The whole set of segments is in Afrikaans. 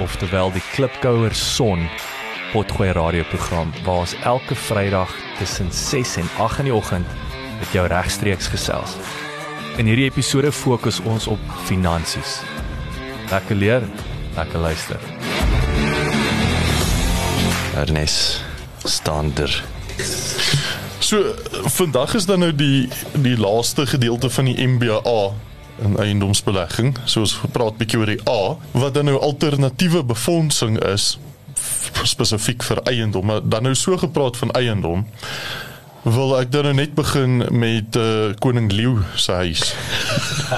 oftewel die Klipkouer Son Potgooi radioprogram waar ons elke Vrydag tussen 6 en 8 in die oggend met jou regstreeks gesels. In hierdie episode fokus ons op finansies. Lekker leer, lekker luister. Ernest Stander. So vandag is dan nou die die laaste gedeelte van die MBA in eiendomsbelegging. So ons praat bietjie oor die A wat dan nou alternatiewe befondsing is spesifiek vir eiendom. Maar dan nou so gepraat van eiendom wil ek dan nou net begin met uh, koning Leeu se huis.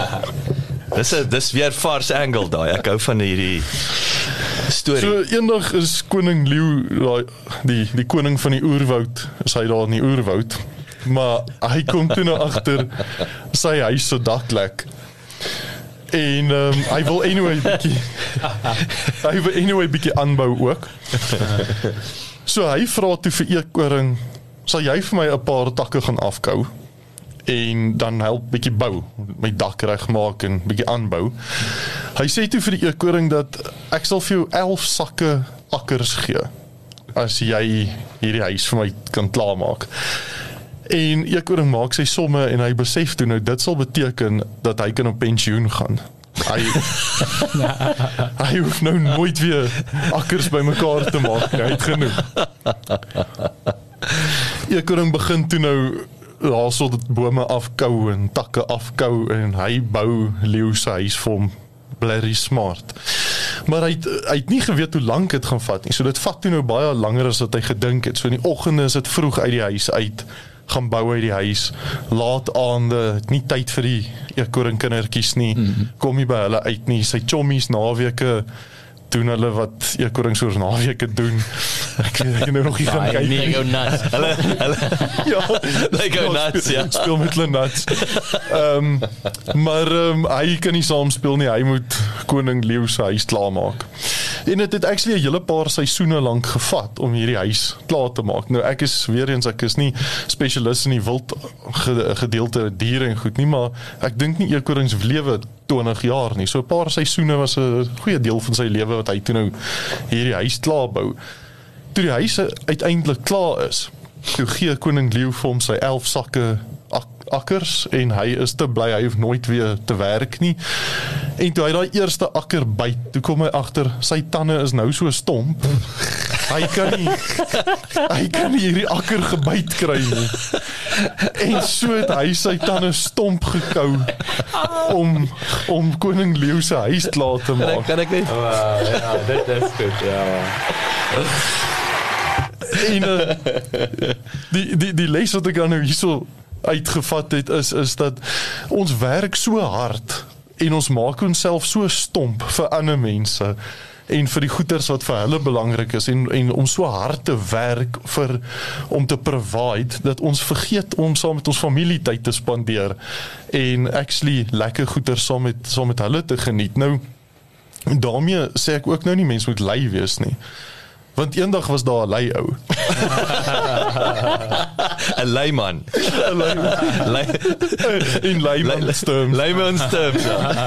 dis 'n dis weer vars angle daai. Ek hou van hierdie storie. So eendag is koning Leeu daai die die koning van die oerwoud, is hy daar in die oerwoud. Maar hy kom toe nou agter sy huis se dak lek. En ehm um, hy wil anyway bietjie hy wil anyway bietjie aanbou ook. So hy vra toe vir Eekoring, sal jy vir my 'n paar takke gaan afkou? en dan help bietjie bou, my dak regmaak en bietjie aanbou. Hy sê toe vir die eekoring dat ek sal vir jou 11 sakke akkers gee as jy hierdie huis vir my kan klaarmaak. En eekoring maak sy somme en hy besef toe nou dit sal beteken dat hy kan op pensioen gaan. Hy Hy hoef nou nooit weer akkers bymekaar te maak, hy het genoeg. Eekoring begin toe nou daar sou dit bome afkou en takke afkou en hy bou leeu se huis vir hom blerry smart. Maar hy het, hy het nie geweet hoe lank dit gaan vat nie. So dit vat toe nou baie langer as wat hy gedink het. So in die oggende is dit vroeg uit die huis uit gaan bou uit die huis. Laat aande, nie tyd vir die eekoring kindertjies nie. Mm -hmm. Kom nie by hulle uit nie. Sy chommies naweke doen hulle wat eekoring soos naweke doen. Ek het nou nog nie gaan kyk nie. Hulle nuts. Hulle hulle ja, they go nuts ja. Speel met hulle nuts. Ehm um, maar um, hy kan nie saam speel nie. Hy moet koning Leeu se huis klaarmaak. En dit het actually 'n hele paar seisoene lank gevat om hierdie huis klaar te maak. Nou ek is weer eens ek is nie spesialis in die wild gedeelte diere en goed nie, maar ek dink nie eekorings lewe 20 jaar nie. So 'n paar seisoene was 'n goeie deel van sy lewe wat hy toe nou hierdie huis klaar bou. Toe die huis uiteindelik klaar is, toe gee koning Leeu vir hom sy 11 sakke ak akkers en hy is te bly hy hoef nooit weer te werk nie. En toe hy daai eerste akker byt, toe kom hy agter sy tande is nou so stomp. Hy kan nie hy kan nie hierdie akker gebyt kry nie. En so het hy sy tande stomp gekou om om koning Leeu se huis klaar te maak. Kan ek net Wow, ja, dit is goed. Ja. En uh, die die die les wat ek dan nou hierso uitgevat het is is dat ons werk so hard en ons maak onsself so stomp vir ander mense en vir die goeders wat vir hulle belangrik is en en om so hard te werk vir om te provide dat ons vergeet om saam met ons familie tyd te spandeer en actually lekker goeders saam met saam met hulle te geniet. Nou daarmee sê ek ook nou nie mense moet lui wees nie. Want eendag was daar 'n lei ou. 'n leiman. 'n lei in leiman terms. Leiman terms. Ja.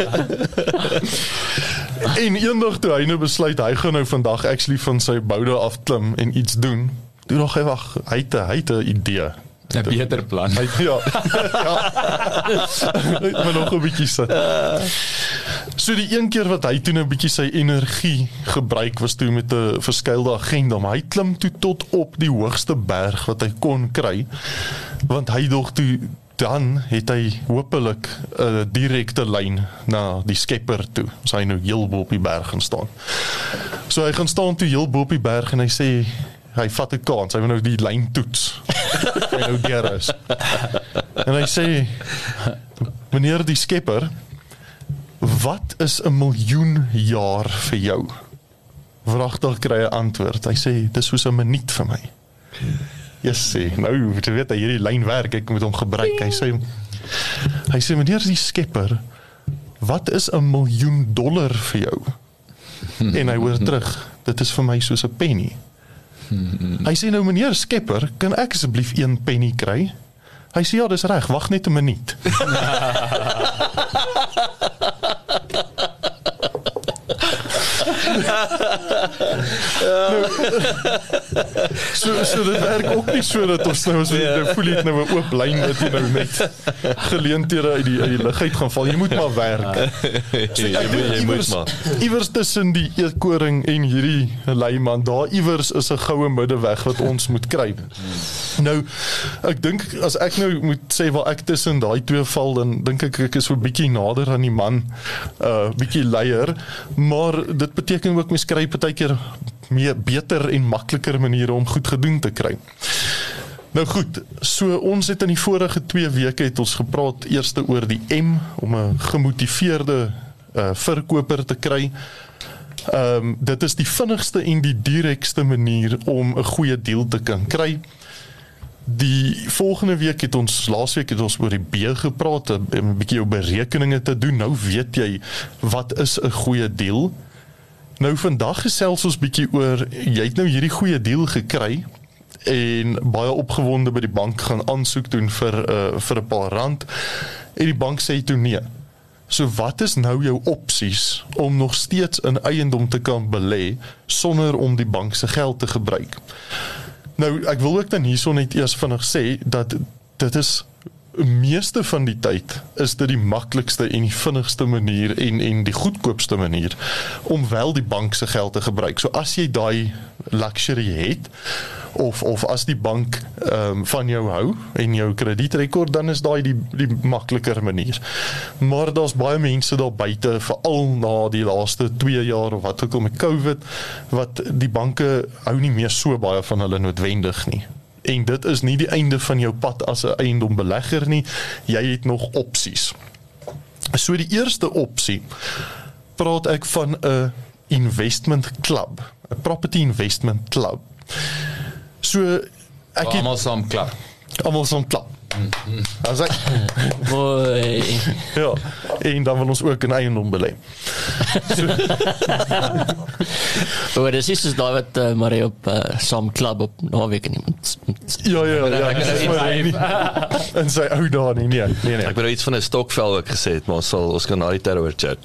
en eendag toe hy nou besluit hy gaan nou vandag actually van sy boude af klim en iets doen. Toe nog hy wag, hy het hy het 'n idee. 'n beter plan. Hy ja. ja. maar nog 'n bietjie sit. So die een keer wat hy toe 'n bietjie sy energie gebruik was toe met 'n verskeelde agenda, maar hy klim toe tot op die hoogste berg wat hy kon kry. Want hy dog toe dan het hy hopelik 'n direkte lyn na die Skepper toe. So hy nou heel bo op die berg gaan staan. So hy gaan staan toe heel bo op die berg en hy sê hy vat 'n kans. Hy wil nou die lyn toets. hy nou deur is. En hy sê meneer die Skepper, wat is 'n miljoen jaar vir jou? Vragtig kry hy 'n antwoord. Hy sê dis soos 'n minuut vir my. Yes, sê. Nou, jy weet hy hierdie lyn werk, ek moet hom gebruik. Hy sê hy sê meneer die Skepper, wat is 'n miljoen dollar vir jou? En hy hoor terug, dit is vir my soos 'n penny. Hy sê nou meneer Skepper, kan ek asseblief 1 penny kry? Hy sê ja, dis reg, wag net 'n minuut. so so dit werk ook nie so dat ons nou so nou voel jy nou 'n oop lyn wat jy nou net geleenthede uit die uit die lug uit gaan val. Jy moet maar werk. So, jy, moet, jy moet maar. Iewers tussen die eetkoring en hierdie leiman, daar iewers is 'n goue middeweg wat ons moet kry. Nou ek dink as ek nou moet sê waar ek tussen daai twee val dan dink ek ek is so 'n bietjie nader aan die man uh bietjie leier, maar dit beteken ook mens kry partykeer meer beter en makliker maniere om goed gedoen te kry. Nou goed, so ons het in die vorige 2 weke het ons gepraat eerste oor die M om 'n gemotiveerde uh verkoper te kry. Ehm um, dit is die vinnigste en die direkste manier om 'n goeie deal te kan kry. Die volgende week het ons laasweek het ons oor die B gepraat, 'n bietjie oor berekeninge te doen. Nou weet jy wat is 'n goeie deal. Nou vandag gesels ons bietjie oor jy het nou hierdie goeie deal gekry en baie opgewonde by die bank gaan aansoek doen vir uh, vir 'n paar rand en die bank sê toe nee. So wat is nou jou opsies om nog steeds in eiendom te kan belê sonder om die bank se geld te gebruik? Nou ek wil ook dan hierson net eers vinnig sê dat dit is meeste van die tyd is dit die maklikste en die vinnigste manier en en die goedkoopste manier om wel die bank se geld te gebruik. So as jy daai luxury het of of as die bank ehm um, van jou hou en jou kredietrekord dan is daai die die makliker manier. Maar daar's baie mense daar buite veral na die laaste 2 jaar of wat ook al met Covid wat die banke hou nie meer so baie van hulle noodwendig nie en dit is nie die einde van jou pad as 'n eiendombelegger nie. Jy het nog opsies. So die eerste opsie praat ek van 'n investment club, 'n property investment club. So ek het almal saam klap. Almal saam klap. As ek Mooi. ja, en dan wil ons ook in eiendom belê. Maar dis is dus daai wat uh, maar op uh, Sam Club op naweek in iemand. Ja ja ja, dis is maar nie in sy ou dae nie. Nee, nee nee. Ek het nou iets van 'n stokvel ook gesê, het, maar ons sal ons kan na die terror chat.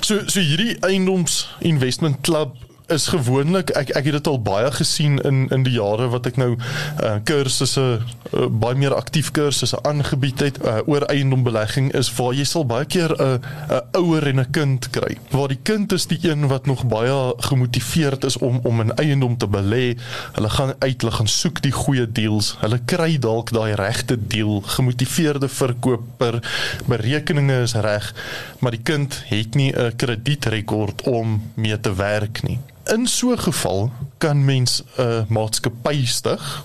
So so hierdie eiendoms investment club is gewoonlik ek ek het dit al baie gesien in in die jare wat ek nou uh kursusse uh, baie meer aktief kursusse aangebied het uh, oor eiendombelegging is waar jy sal baie keer 'n uh, 'n uh, ouer en 'n kind kry. Waar die kind is die een wat nog baie gemotiveerd is om om in eiendom te belê. Hulle gaan uit, hulle gaan soek die goeie deals. Hulle kry dalk daai regte deal, gemotiveerde verkoper, berekeninge is reg, maar die kind het nie 'n kredietrekord om mee te werk nie. In so 'n geval kan mens 'n uh, maatskappy stig.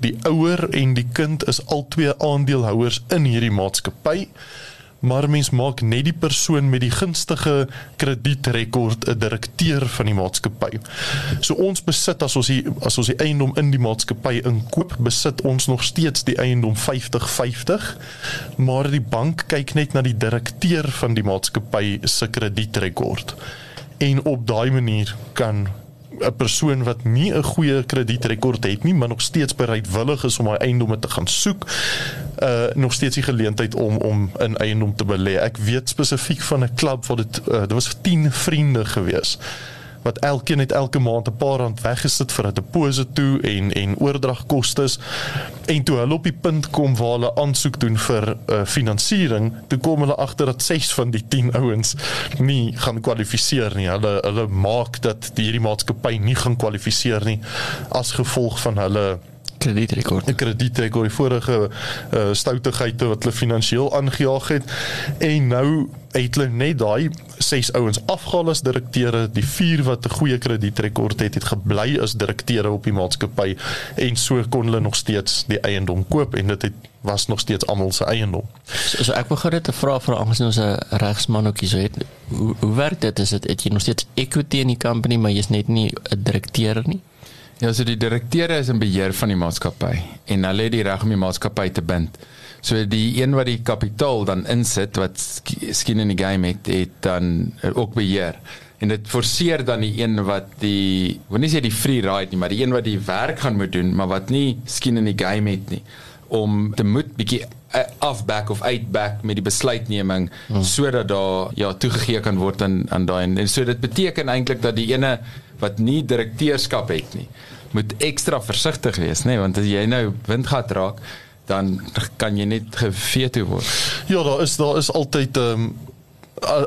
Die ouer en die kind is albei aandeelhouers in hierdie maatskappy. Maar mens maak net die persoon met die gunstige kredietrekord 'n direkteur van die maatskappy. So ons besit as ons die as ons die eiendom in die maatskappy inkoop, besit ons nog steeds die eiendom 50-50, maar die bank kyk net na die direkteur van die maatskappy se kredietrekord en op daai manier kan 'n persoon wat nie 'n goeie kredietrekord het nie, maar nog steeds bereidwillig is om hy eiendomme te gaan soek, uh nog steeds die geleentheid om om in eiendom te belê. Ek weet spesifiek van 'n klub wat dit uh, dit was 10 vriende gewees wat elkeen het elke maand 'n paar rand weggesit vir 'n deposito en en oordragkoste en toe hulle op die punt kom waar hulle aansoek doen vir uh, finansiering, toe kom hulle agter dat 6 van die 10 ouens nie gaan kwalifiseer nie. Hulle hulle maak dat die hierdie maatskappy nie gaan kwalifiseer nie as gevolg van hulle kredietrekord. 'n kredietrekord die vorige uh, stoutigheidte wat hulle finansiëel aangejaag het en nou het hulle net daai ses ouens afgehaal as direkteure, die vier wat 'n goeie kredietrekord het, het gebly as direkteure op die maatskappy en so kon hulle nog steeds die eiendom koop en dit het was nog steeds almal se eiendom. So, so ek begin dit te vra vir aangesien ons 'n regsman ook hier so het. Hoe hoe werk dit? Is dit het jy nog steeds equity in die company, maar jy's net nie 'n direkteur nie? Ja, so die direkteure is in beheer van die maatskappy en hulle het die reg om die maatskappy te bind. So die een wat die kapitaal dan insit wat skien in die game het, het dan ook beheer. En dit forceer dan die een wat die, wil nie sê die free ride nie, maar die een wat die werk gaan moet doen, maar wat nie skien in die game het nie om te moet bietjie afback of uitback met die besluitneming hmm. sodat daar ja toegegee kan word aan aan daai en so dit beteken eintlik dat die ene wat nie direkteurskap het nie moet ekstra versigtig wees nê nee? want as jy nou windgat raak dan kan jy net geveto word. Ja, daar is daar is altyd ehm um,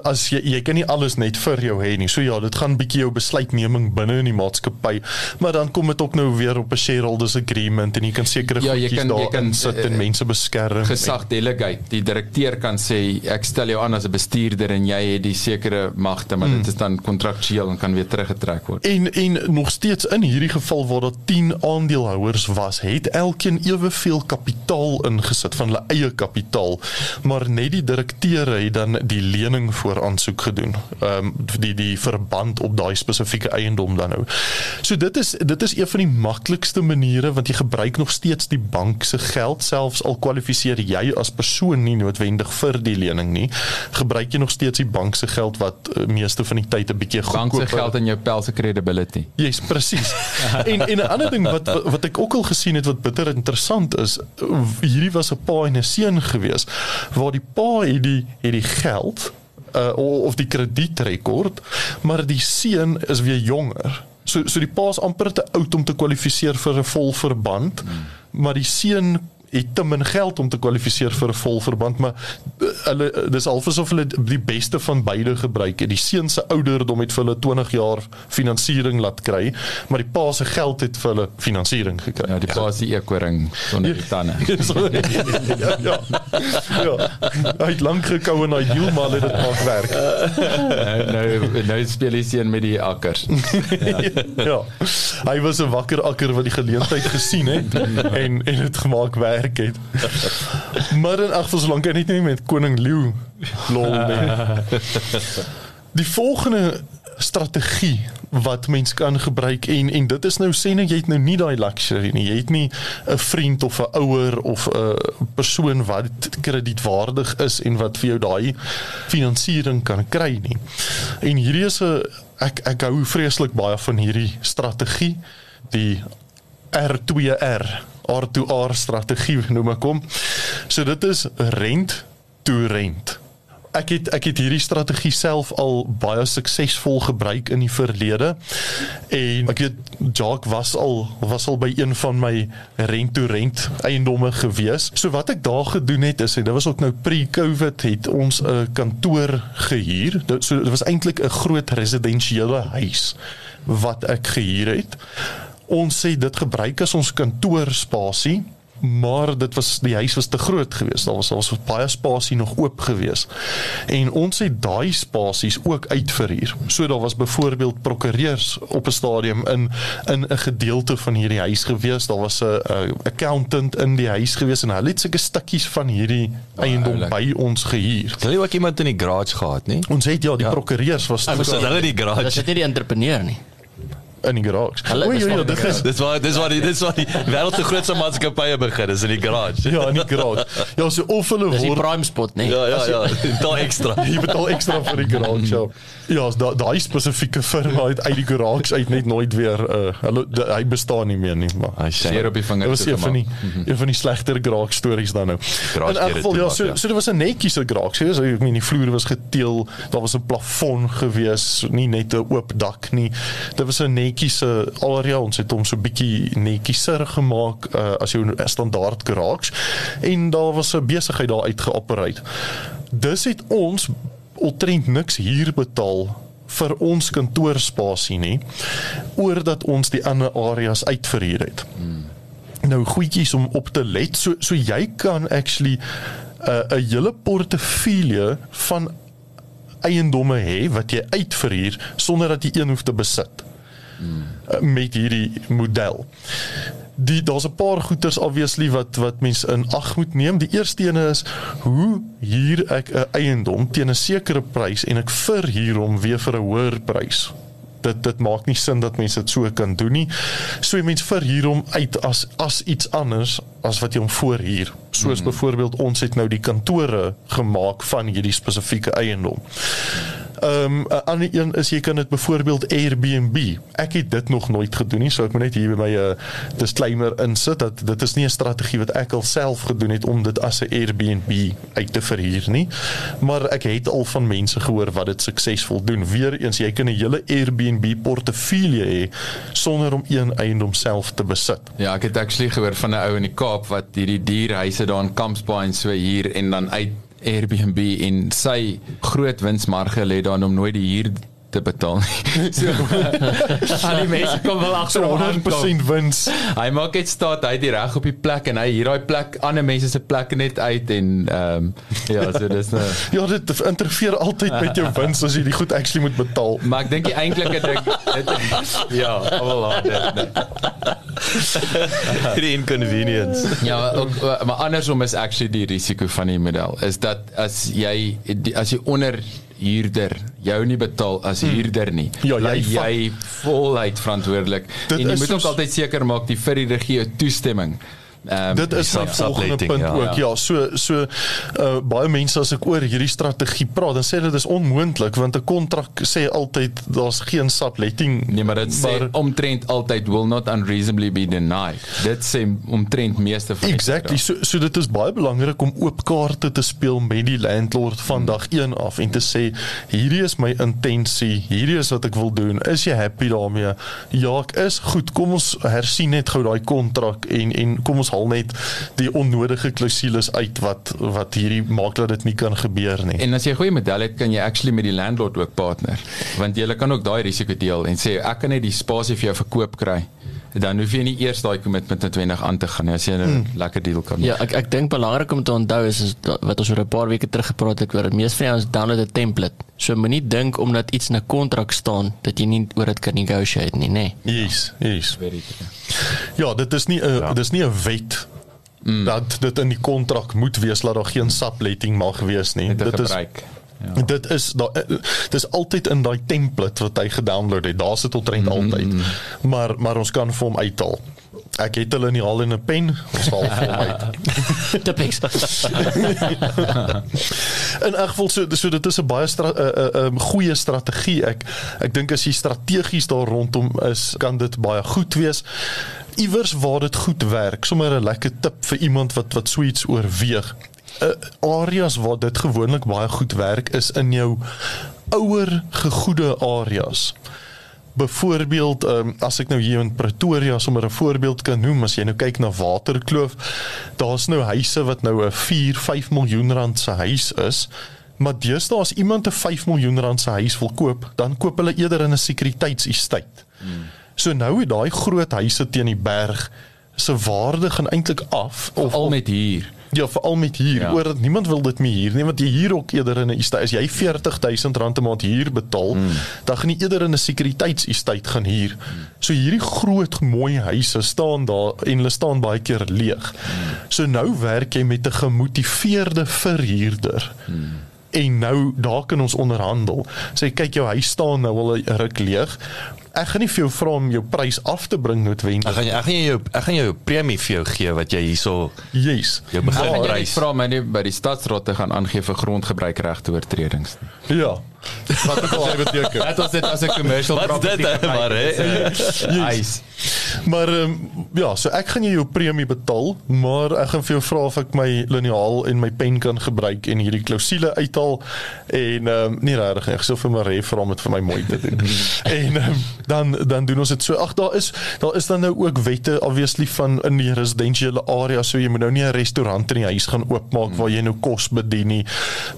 as jy jy kan nie alles net vir jou hê nie. So ja, dit gaan bietjie jou besluitneming binne in die maatskappy, maar dan kom dit ook nou weer op 'n shareholders agreement en jy kan sekere ja, goedjies daar kan sit en uh, mense beskerm. Gesag delegate. Die direkteur kan sê ek stel jou aan as 'n bestuurder en jy het die sekere magte, maar hmm. dit is dan kontraktueel en kan weer teruggetrek word. En en nog steeds in hierdie geval waar daar 10 aandeelhouers was, het elkeen eweveel kapitaal ingesit van hulle eie kapitaal, maar net die direkteure het dan die lening vergunning voor aansoek gedoen. Ehm um, die die verband op daai spesifieke eiendom dan nou. So dit is dit is een van die maklikste maniere want jy gebruik nog steeds die bank se geld selfs al kwalifiseer jy as persoon nie noodwendig vir die lening nie. Gebruik jy nog steeds die bank se geld wat uh, meeste van die tyd 'n bietjie goedkoop. Bank se geld in jou pelse credibility. Ja, yes, presies. en en 'n ander ding wat wat ek ook al gesien het wat bitter interessant is, hierdie was 'n pa en 'n seun gewees waar die pa het die het die geld uh, of die kredietrekord, maar die seun is weer jonger. So so die pa is amper te oud om te kwalifiseer vir 'n volverband, hmm. maar die seun het te min geld om te kwalifiseer vir 'n volverband, maar eh, hulle dis alsof hulle die beste van beide gebruik het. Die seun se ouderdom het vir hulle 20 jaar finansiering laat kry, maar die pa se geld het vir hulle finansiering gekry. Ja, die pa se ekoring sonder die tande. ja, ja. Ja. Hy het lank gekou en hy heel maar dit maak werk. nou nou nou speel hy seën met die akkers. ja. ja. Hy was 'n wakker akker wat die geleentheid gesien het en en dit gemaak werk gewerk het. maar in ag so lank net nie met koning Leeu lol nie. Die volgende strategie wat mens kan gebruik en en dit is nou sê net jy het nou nie daai luxury nie. Jy het nie 'n vriend of 'n ouer of 'n persoon wat kredietwaardig is en wat vir jou daai finansiering kan kry nie. En hierdie is 'n ek ek hou vreeslik baie van hierdie strategie die R2R R2R strategie noem ek hom. So dit is rent to rent. Ek het ek het hierdie strategie self al baie suksesvol gebruik in die verlede. En ek weet Jacques was al was al by een van my rent to rent eiendomme gewees. So wat ek daar gedoen het is en dit was ook nou pre-COVID het ons 'n kantoor gehuur. Dit so dit was eintlik 'n groot residensiële huis wat ek gehuur het ons sê dit gebruik as ons kantoorspasie maar dit was die huis was te groot geweest. Daar was daar was baie spasie nog oop geweest. En ons het daai spasies ook uitverhuur. So daar was byvoorbeeld prokureurs op 'n stadium in in 'n gedeelte van hierdie huis geweest. Daar was 'n accountant in die huis geweest en hulle het sulke stukkies van hierdie oh, eiendom oh, by ons gehuur. Hulle het ook iemand in die garage gehad nê ons het ja die ja. prokureurs was hulle in die garage. dis net die entrepreneur nie in die garage. Hulle O, is ja, ja, van die dit is Dis waar dis waar die dis waar die wêreld se grootste maatskappye begin is in die garage. ja, in die garage. Ja, so of hulle Dis die word prime spot, nee. Ja ja ja, daar ekstra. jy betaal ekstra vir die garage. Ja, ja da- daai spesifieke firma het uit die garage uit net nooit weer uh, hulle hy bestaan nie meer nie, maar Hy Seer op die Dit vinger was een van die een van die slegter graak stories dan nou. Garage In elk geval ja, so ja. so dit was 'n netjies graak. So ek meen die vloer was geteel, daar was 'n plafon gewees, nie net 'n oop dak nie. Dit was 'n netjies area. Ons het hom so bietjie netjieser gemaak uh, as jou standaard garage en daar was 'n besigheid daar uitgeopereer. Dis het ons omtrent niks huur betaal vir ons kantoorspasie nie oordat ons die ander areas uitverhuur het. Hmm. Nou goedjies om op te let. So so jy kan actually 'n uh, 'n hele portefeulje van eiendomme hê wat jy uitverhuur sonder dat jy een hoef te besit. Hmm. Met hierdie model. Die daar's 'n paar goeters obviously wat wat mense in ag moet neem. Die eerste een is hoe huur ek 'n eiendom teen 'n sekere prys en ek verhuur hom weer vir 'n hoër prys dit dit maak nie sin dat mense dit so kan doen nie. So jy mens verhuur hom uit as as iets anders as wat jy hom voorhuur. Soos mm. byvoorbeeld ons het nou die kantore gemaak van hierdie spesifieke eiendom. Ehm um, 'n ander een is jy kan dit byvoorbeeld Airbnb. Ek het dit nog nooit gedoen nie, so ek moet net hier by my 'n uh, disclaimer insit dat dit is nie 'n strategie wat ek alself gedoen het om dit as 'n Airbnb uit te verhuur nie. Maar ek het al van mense gehoor wat dit suksesvol doen. Weereens jy kan 'n hele Airbnb portefeulje hê sonder om een eiendom self te besit. Ja, ek het actually gehoor van 'n ou in die Kaap wat hierdie dierhuise daar in Kampsbaai en so hier en dan uit Airbnb en sy groot winsmarge lê daar om nooit die huur te betaal nie. So al die mense kom wel agter So hom aankom. 100% wins. Hy maak net staat hy het die reg op die plek en hy hier daai plek ander mense se plekke net uit en ehm um, ja, so dis nou Ja, dit interfereer altyd met jou wins as jy die goed actually moet betaal. maar ek dink die eintlike ding dit ja, wel aan dit. Die inconvenience. Ja, ook, maar andersom is actually die risiko van die model is dat as jy die- as jy onder huurder jou nie betaal as huurder nie, Ja, jy vat- jy voluit verantwoordelik. Dit En jy moet ook altyd seker maak die vir die regie toestemming. Ehm Dit is sub- volgende punt ja. ook. Ja, so so uh, baie mense as ek oor hierdie strategie praat, dan sê hulle dis onmoontlik want 'n kontrak sê altyd daar's geen subletting. Nee, maar dit sê omtrent altyd will not unreasonably be denied. Dit sê omtrent meeste van Exactly. So so dit is baie belangrik om oop kaarte te speel met die landlord van dag 1 af en te sê hierdie is my intensie, hierdie is wat ek wil doen. Is jy happy daarmee? Ja, ek is. Goed, kom ons hersien net gou daai kontrak en en kom ons haal net die onnodige klousules uit wat wat hierdie maak dat dit nie kan gebeur nie. En as jy 'n goeie model het, kan jy actually met die landlord ook partner. Want jy kan ook daai risiko deel en sê ek kan net die spasie vir jou verkoop kry. Dan hoef jy nie eers daai kommitment noodwendig aan te gaan nie as jy 'n hmm. lekker deal kan Ja, maak. ek ek dink belangrik om te onthou is, is dat- wat ons oor 'n paar weke terug gepraat het oor, meeste van ons download 'n template. So moenie dink omdat iets in 'n kontrak staan dat jy nie oor dit kan negotiate nie, nê. Nee. Yes, yes. Very true. Ja, dit is nie 'n ja. dis nie 'n wet mm. dat dit in die kontrak moet wees dat daar geen subletting mag wees nie. Dit is gebruik. Ja. Dit is daar dis altyd in daai template wat hy gedownload het. Daar's dit omtrent mm -hmm. altyd. Maar maar ons kan vir hom uithaal. Ek het hulle nie al in 'n pen. Ons haal vir hom uit. Tipies. In elk geval so so dit is 'n baie 'n stra, uh, uh, um, goeie strategie. Ek ek dink as jy strategies daar rondom is, kan dit baie goed wees. Iewers waar dit goed werk, sommer 'n lekker tip vir iemand wat wat so iets oorweeg. Uh, areas waar dit gewoonlik baie goed werk is in jou ouer gegoede areas. Byvoorbeeld, um, as ek nou hier in Pretoria sommer 'n voorbeeld kan noem, as jy nou kyk na Waterkloof, daar's nou huise wat nou 'n 4, 5 miljoen rand se huis is. Maar deesdae as iemand 'n 5 miljoen rand se huis wil koop, dan koop hulle eerder in 'n sekuriteitsestate. Hmm. So nou het daai groot huise teen die berg se waarde gaan eintlik af of Al met hier. Ja, veral met hier, Ja. oor dat niemand wil dit meer hier nie, want jy hier ook eerder in 'n estate as jy 40000 rand 'n maand hier betaal, mm. dan gaan jy eerder in 'n sekuriteitsestate gaan huur. Mm. So hierdie groot mooi huise staan daar en hulle staan baie keer leeg. Mm. So nou werk jy met 'n gemotiveerde verhuurder. Mm en nou daar kan ons onderhandel. Sê kyk jou huis staan nou al 'n ruk leeg. Ek gaan nie vir jou vra om jou prys af te bring Ek noodwendig. gaan ek gaan jou ek gaan jou premie vir jou gee wat jy hierso Yes. jou Gaan begin jy nie prys. vra my nie by die stadsraad te gaan aangee vir grondgebruikregte oortredings. Ja. Wat al hy beteken. Dit was dit as 'n commercial Wat is dit hè, maar hè? Eis. Maar ehm ja, so ek gaan jou jou premie betaal, maar ek gaan vir jou vra of ek my liniaal en my pen kan gebruik en hierdie klousule uithaal en ehm nie regtig ek sou vir my ref vra om dit vir my mooi te doen. en ehm dan dan doen ons dit so. Ag daar is daar is dan nou ook wette obviously van in die residensiële area so jy moet nou nie 'n restaurant in die huis gaan oopmaak waar jy nou kos bedien nie.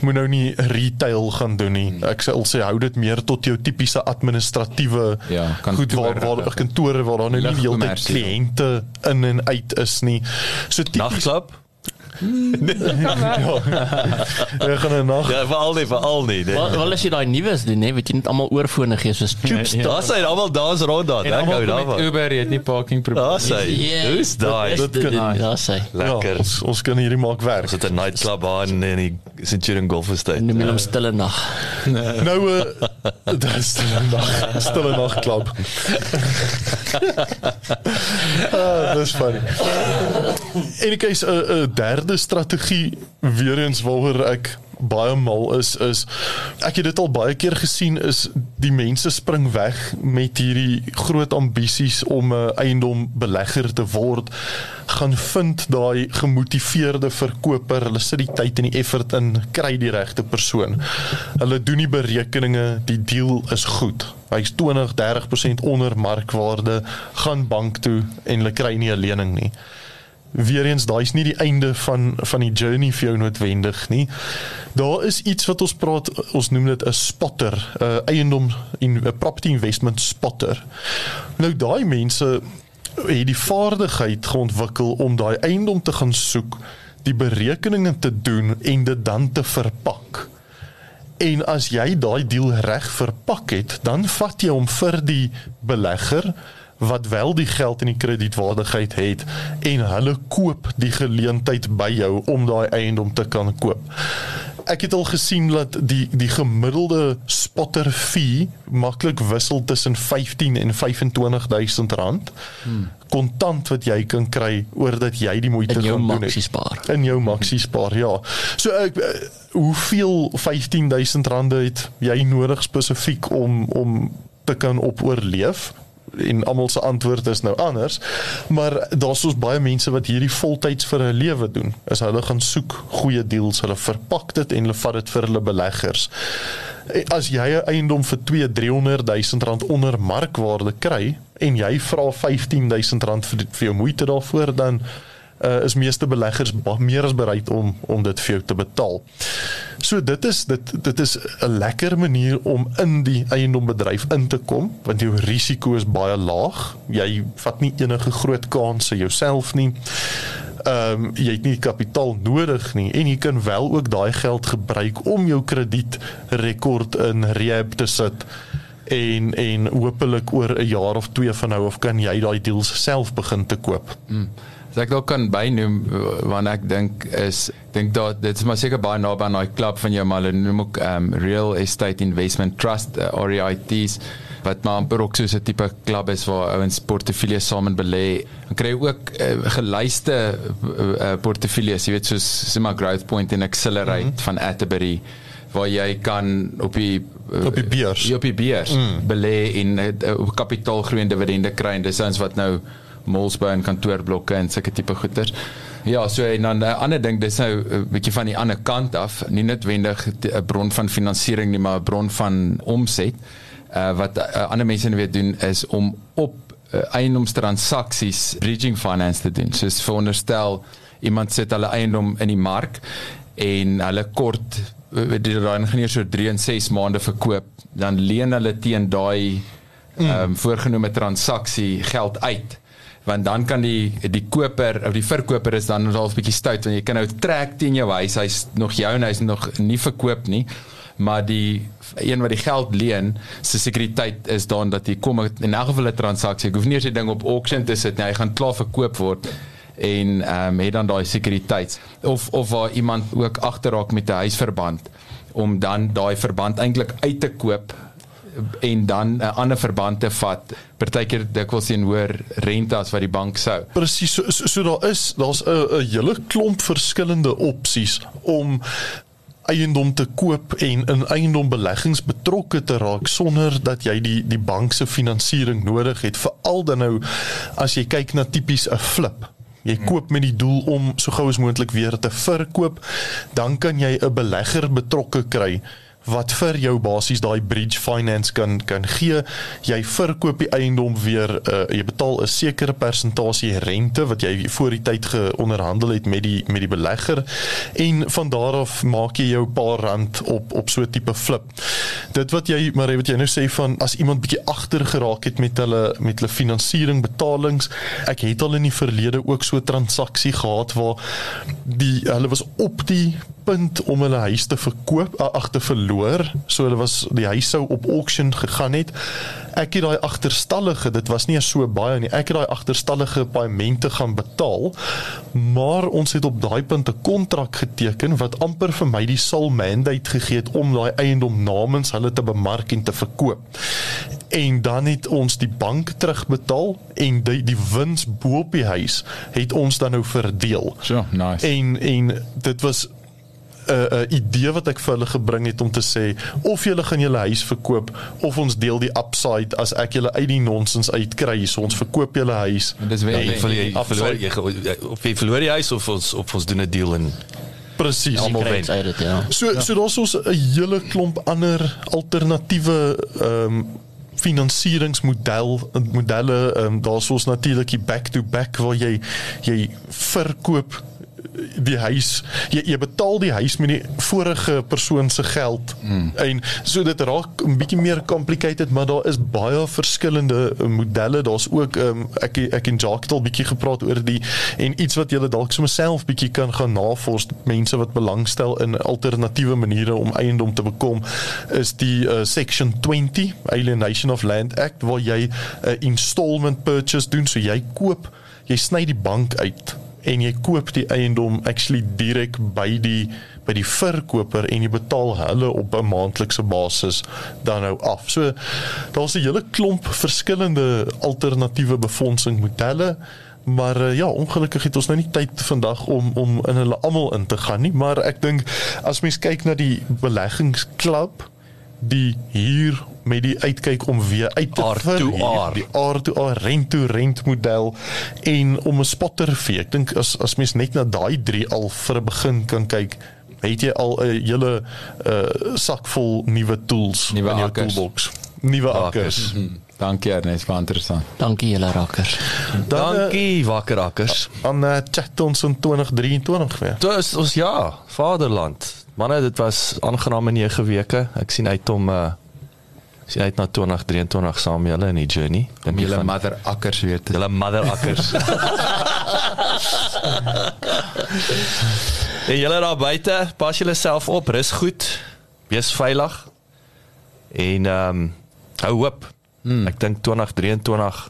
Moet nou nie retail gaan doen nie. Ek sal sê hou dit meer tot jou tipiese administratiewe Ja, goed waar waar kantore waar daar nou nie die hele tyd Ligkommersie. kliënte in en uit is nie. So tipies Nagklub? Ja. Ek gaan 'n nag. Ja, veral nie, veral nie. Wel, wel as jy daai nuus doen, hè, weet jy net almal oorfone gee soos tubes. Ja, ja. Daar sê almal dans rond daar. Ek hou daarvan. Uber, het nie parking probleme. sê. Hoe's daai? dit kan- Daar sê. Lekker. Ja, ons, ons kan hierdie maak werk. Is dit 'n nightclub daar in in die Centurion Golf Estate? Noem hom stille nag. Nou uh, dit is stille nag, stille nag klub. ah, dis funny. En ek is 'n 'n derde strategie weer eens waaroor ek baie mal is is ek het dit al baie keer gesien is die mense spring weg met hierdie groot ambisies om 'n eiendom belegger te word gaan vind daai gemotiveerde verkoper hulle sit die tyd en die effort in kry die regte persoon. Hulle doen die berekeninge die deal is goed. Hy's 20 30% onder markwaarde gaan bank toe en hulle kry nie 'n lening nie weer eens daai's nie die einde van van die journey vir jou noodwendig nie. Daar is iets wat ons praat ons noem dit 'n spotter, 'n eiendom in 'n property investment spotter. Nou daai mense het die vaardigheid geontwikkel om daai eiendom te gaan soek, die berekeninge te doen en dit dan te verpak. En as jy daai deal reg verpak het, dan vat jy hom vir die belegger wat wel die geld en die kredietwaardigheid het en hulle koop die geleentheid by jou om daai eiendom te kan koop. Ek het al gesien dat die die gemiddelde spotter fee maklik wissel tussen 15 en 25000 rand kontant wat jy kan kry oor dat jy die moeite In jou gaan doen het. maxi spaar. In jou maxi spaar, ja. So ek eh, hoeveel 15000 rande het jy nodig spesifiek om om te kan op oorleef? En almal se antwoord is nou anders maar daar's soos baie mense wat hierdie voltyds vir 'n lewe doen is hulle gaan soek goeie deals hulle verpak dit en hulle vat dit vir hulle beleggers. Eh, as jy 'n eiendom vir 2 300 000 rand onder markwaarde kry en jy vra 15 000 rand vir, vir jou moeite daarvoor dan uh, is meeste beleggers meer as bereid om om dit vir jou te betaal. So dit is dit dit is 'n lekker manier om in die eiendombedryf in te kom want jou risiko is baie laag. Jy vat nie enige groot kansse jouself nie. Ehm um, jy het nie kapitaal nodig nie en jy kan wel ook daai geld gebruik om jou kredietrekord in rehab te sit en en hopelik oor 'n jaar of twee van nou af kan jy daai deals self begin te koop. As ek dalk kan bynoem want ek dink is dink dat dit is maar seker baie naby aan daai klub van jou maar hulle noem ook um, Real Estate Investment Trust uh, REITs wat maar amper ook soos 'n tipe klub is waar ouens portefeuilles saam belê. Dan kry jy ook uh, gelyste uh, portefeuilles, jy weet soos Sima Growth Point en Accelerate mm -hmm. van Atterbury waar jy kan op die uh, Op die beurs. Ja, op die beurs mm. belê en uh, kapitaalgroei en dividende kry en dis ons wat nou malls bou en kantoorblokke en sulke tipe goeders. Ja, so en dan 'n ander ding, dis nou 'n bietjie van die ander kant af, nie noodwendig 'n bron van finansiering nie, maar 'n bron van omset. Uh wat uh, ander mense nou weer doen is om op uh, eiendomstransaksies bridging finance te doen. Soos veronderstel iemand sit hulle eiendom in die mark en hulle kort eh, die ingenieur so 3 en 6 maande verkoop, dan leen hulle teen daai ehm um, voorgenome transaksie geld uit want dan kan die die koper of die verkoper is dan half 'n bietjie stout want jy kan nou trek teen jou huis hy's nog jou en hy's nog nie verkoop nie maar die een wat die geld leen se sekuriteit is dan dat jy kom in elk geval 'n transaksie ek hoef nie eens die ding op auction te sit nie hy gaan klaar verkoop word en ehm um, het dan daai sekuriteit of of waar iemand ook agterraak met 'n huisverband om dan daai verband eintlik uit te koop en dan 'n ander verband te vat. Partykeer dikwels sien hoër rente as wat die bank sou. Presies, so, so, so daar is daar's 'n 'n hele klomp verskillende opsies om eiendom te koop en in eiendombeleggings betrokke te raak sonder dat jy die die bank se finansiering nodig het veral dan nou as jy kyk na tipies 'n flip Jy koop met die doel om so gou as moontlik weer te verkoop, dan kan jy 'n belegger betrokke kry wat vir jou basies daai bridge finance kan kan gee. Jy verkoop die eiendom weer, uh, jy betaal 'n sekere persentasie rente wat jy voor die tyd geonderhandel het met die met die belegger en van daar af maak jy jou paar rand op op so 'n tipe flip. Dit wat jy maar wat jy nou sê van as iemand bietjie agter geraak het met hulle met hulle finansiering betalings, ek het al in die verlede ook so 'n transaksie gehad waar die hulle was op die punt om hulle huis te verkoop ag te verloor so hulle was die huis sou op auction gegaan het ek het daai agterstallige dit was nie so baie nie ek het daai agterstallige paemente gaan betaal maar ons het op daai punt 'n kontrak geteken wat amper vir my die sal mandate gegee het om daai eiendom namens hulle te bemark en te verkoop en dan het ons die bank terugbetaal en die die wins bo op die huis het ons dan nou verdeel. So, nice. En en dit was 'n uh, uh, idee wat ek vir hulle gebring het om te sê of julle gaan julle huis verkoop of ons deel die upside as ek julle uit die nonsens uitkry so ons verkoop julle huis. Dis wel Jy verloor verloor jy of jy verloor die huis of ons of ons doen 'n deal en Presies. Almal wen. uit dit, ja. So ja. so daar's ons 'n hele klomp ander alternatiewe ehm um, finansieringsmodel modelle um, daar's ons natuurlik die back to back waar jy jy verkoop die huis. Jy, jy betaal die huis met die vorige persoon se geld. Mm. en so dit raak 'n bietjie meer complicated maar daar is baie verskillende modelle. Daar's ook um, ek ek en Jacques het al bietjie gepraat oor die en iets wat jy dalk sommer self bietjie kan gaan navors mense wat belangstel in alternatiewe maniere om eiendom te bekom is die uh, section 20 alienation of land act waar jy 'n uh, installment purchase doen. So jy koop jy sny die bank uit en jy koop die eiendom actually direk by die by die verkoper en jy betaal hulle op 'n maandelikse basis dan nou af. So daar's 'n hele klomp verskillende alternatiewe befondsingmodelle maar uh, ja ongelukkig het ons nou nie tyd vandag om om in hulle almal in te gaan nie maar ek dink as mens kyk na die beleggingsklub die hier met die uitkyk om weer uit te R to verhuur, R. die R to R rent to rent model en om 'n spotter vir ek dink as as mens net na daai drie al vir 'n begin kan kyk het jy al 'n hele uh, sak vol nuwe tools Nuwe in jou akkers. toolbox nuwe akkers Akkers. Dankie Ernest, baie interessant. Dankie julle rakkers. dan uh, Dankie wakkerakkers. aan uh, chat ons in 2023 weer Dit is ons ja, vaderland. Manne, dit was aangename 9 weke. Ek sien uit om uh sien uit na 2023 saam met julle in die journey. Dink julle mother akkers weer te julle mother akkers. en julle daar buite, pas julle self op, rus goed. Wees veilig. En ehm um, hou hoop. Hmm. Ek dink 2023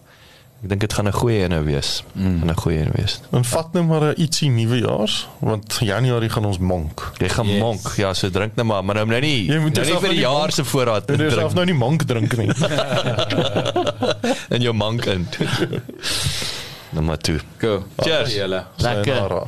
ek dink dit gaan 'n goeie ene wees. Hmm. Gaan 'n goeie ene wees. en vat nou maar 'n ietsie nuwejaars want Januarie gaan ons monk Jy gaan Yes. monk. Ja, so drink nou maar, maar nou nou nie. Jy moet nou nie vir die nou jaar se voorraad Jy drink self nou nie monk drink nie in jou monk in. nou maar toe. Go. Cheers. Lekker.